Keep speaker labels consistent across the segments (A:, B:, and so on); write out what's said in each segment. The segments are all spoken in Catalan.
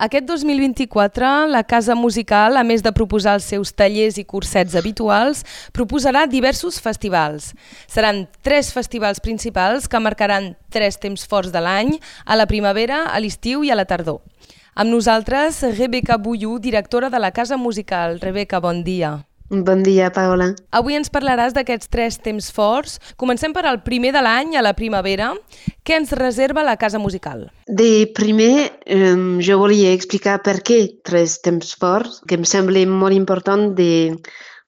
A: Aquest 2024, la Casa Musical, a més de proposar els seus tallers i cursets habituals, proposarà diversos festivals. Seran tres festivals principals que marcaran tres temps forts de l'any, a la primavera, a l'estiu i a la tardor. Amb nosaltres, Rebeca Buyú, directora de la Casa Musical. Rebeca, bon dia.
B: Bon dia, Paola.
A: Avui ens parlaràs d'aquests tres temps forts. Comencem per al primer de l'any, a la primavera. Què ens reserva la Casa Musical?
B: De primer, eh, jo volia explicar per què tres temps forts, que em sembla molt important de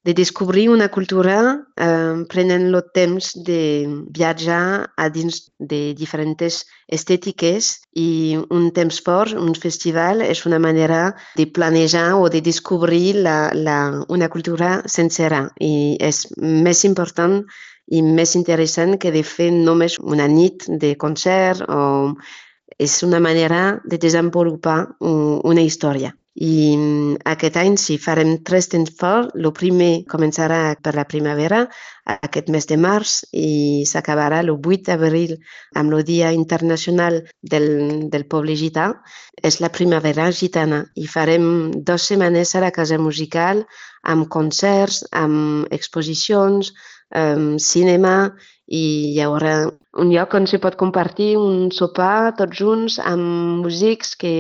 B: de descobrir una cultura eh, prenent el temps de viatjar a dins de diferents estètiques i un temps fort, un festival, és una manera de planejar o de descobrir la, la, una cultura sencera i és més important i més interessant que de fer només una nit de concert o és una manera de desenvolupar una història. I mm, aquest any sí, farem tres temps forts. El primer començarà per la primavera, aquest mes de març, i s'acabarà el 8 d'abril amb el Dia Internacional del, del Poble Gità. És la primavera gitana i farem dues setmanes a la Casa Musical amb concerts, amb exposicions, amb cinema i hi haurà un lloc on se pot compartir un sopar tots junts amb músics que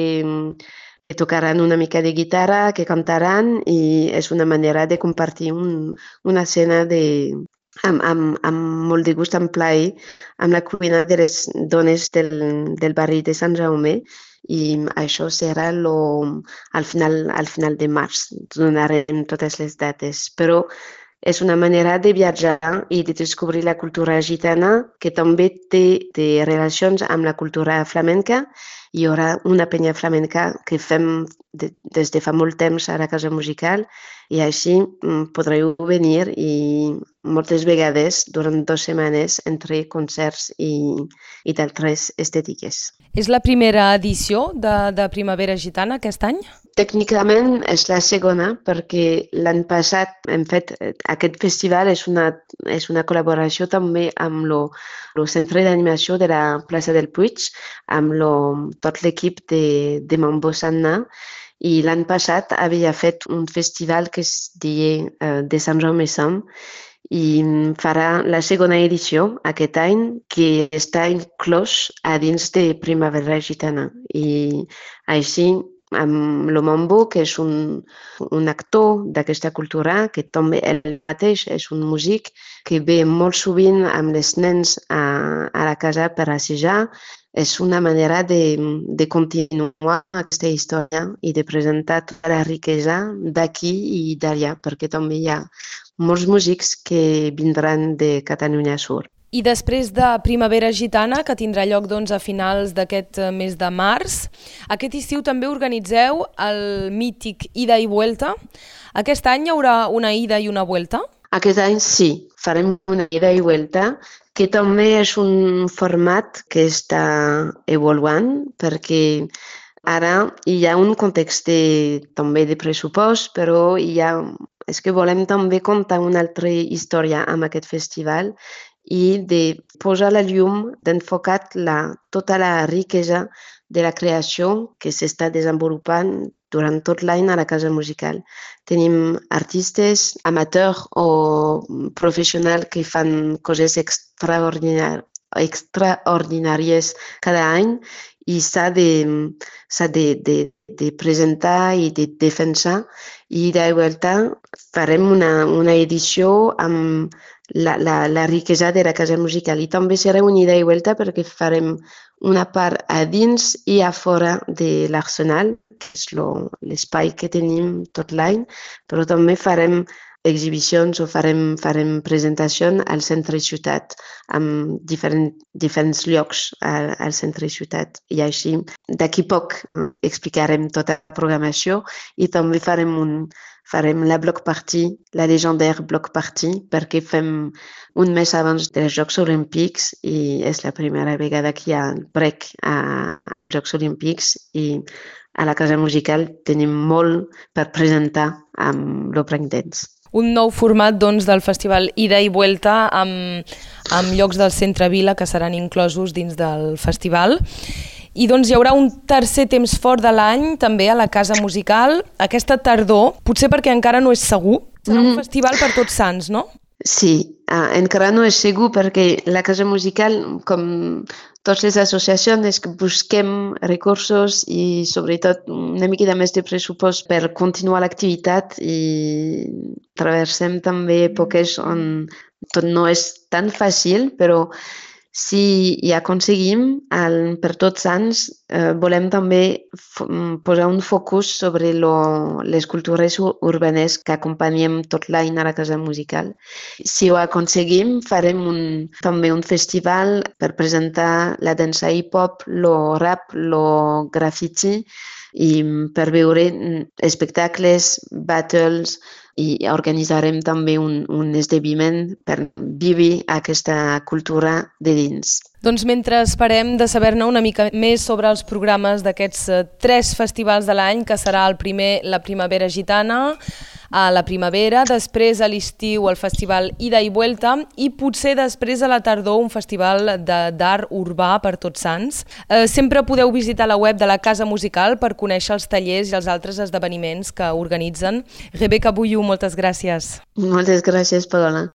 B: tocaran una mica de guitarra, que cantaran i és una manera de compartir un, una escena de, amb, amb, amb molt de gust, amb plaer, amb la cuina de les dones del, del barri de Sant Jaume i això serà lo, al, final, al final de març. Donarem totes les dates, però és una manera de viatjar i de descobrir la cultura gitana que també té, té relacions amb la cultura flamenca hi haurà una penya flamenca que fem de, des de fa molt temps a la Casa Musical i així mm, podreu venir i moltes vegades durant dues setmanes entre concerts i, i d'altres estètiques.
A: És la primera edició de, de Primavera Gitana aquest any?
B: Tècnicament és la segona perquè l'any passat hem fet aquest festival és una, és una col·laboració també amb lo, lo centre d'animació de la plaça del Puig, amb lo, tot l'equip de, de Mambo Sanna. I l'any passat havia fet un festival que es deia uh, de Sant Jaume Sam i farà la segona edició aquest any que està inclòs a dins de Primavera Gitana. I així amb lo Mambo, que és un, un actor d'aquesta cultura, que també ell mateix és un músic que ve molt sovint amb els nens a, a la casa per assajar. És una manera de, de continuar aquesta història i de presentar tota la riquesa d'aquí i d'allà, perquè també hi ha molts músics que vindran de Catalunya Sur.
A: I després de Primavera Gitana, que tindrà lloc doncs, a finals d'aquest eh, mes de març, aquest estiu també organitzeu el mític Ida i Vuelta. Aquest any hi haurà una ida i una vuelta?
B: Aquest any sí, farem una ida i vuelta, que també és un format que està evoluant, perquè ara hi ha un context de, també de pressupost, però hi ha és que volem també contar una altra història amb aquest festival i de posar la llum, d'enfocar la, tota la riquesa de la creació que s'està desenvolupant durant tot l'any a la Casa Musical. Tenim artistes amateurs o professionals que fan coses extraordinàries extraordinàries cada any i s'ha de, de, de, de presentar i de defensar i de farem una, una edició amb la, la, la riquesa de la casa musical. I també serà una idea i volta perquè farem una part a dins i a fora de l'Arsenal, que és l'espai que tenim tot l'any, però també farem exhibicions o farem, farem presentacions al centre ciutat, amb diferent, diferents llocs al, al centre ciutat. I així, d'aquí poc, explicarem tota la programació i també farem un, farem la block party, la legendària block party, perquè fem un mes abans dels Jocs Olímpics i és la primera vegada que hi ha break als Jocs Olímpics i a la Casa Musical tenim molt per presentar amb el breakdance.
A: Un nou format doncs, del festival Ida i Vuelta amb, amb llocs del centre Vila que seran inclosos dins del festival I doncs hi haurà un tercer temps fort de l'any també a la Casa Musical, aquesta tardor, potser perquè encara no és segur, serà un mm. festival per tots sants, no?
B: Sí, ah, encara no és segur perquè la Casa Musical, com totes les associacions, que busquem recursos i sobretot una mica més de pressupost per continuar l'activitat i traversem també èpoques on tot no és tan fàcil, però si hi aconseguim, el, per tots anys, eh, volem també mm, posar un focus sobre lo, les cultures urbanes que acompanyem tot l'any a la Casa Musical. Si ho aconseguim, farem un, també un festival per presentar la dansa hip-hop, lo rap, lo graffiti i per veure mm, espectacles, battles, i organitzarem també un, un esdeveniment per viure aquesta cultura de dins.
A: Doncs mentre esperem de saber-ne una mica més sobre els programes d'aquests eh, tres festivals de l'any, que serà el primer la Primavera Gitana, a la primavera, després a l'estiu el festival Ida i Vuelta i potser després a la tardor un festival d'art urbà per tots sants. Eh, sempre podeu visitar la web de la Casa Musical per conèixer els tallers i els altres esdeveniments que organitzen. Rebeca Buiu, moltes gràcies.
B: Moltes gràcies, Paola.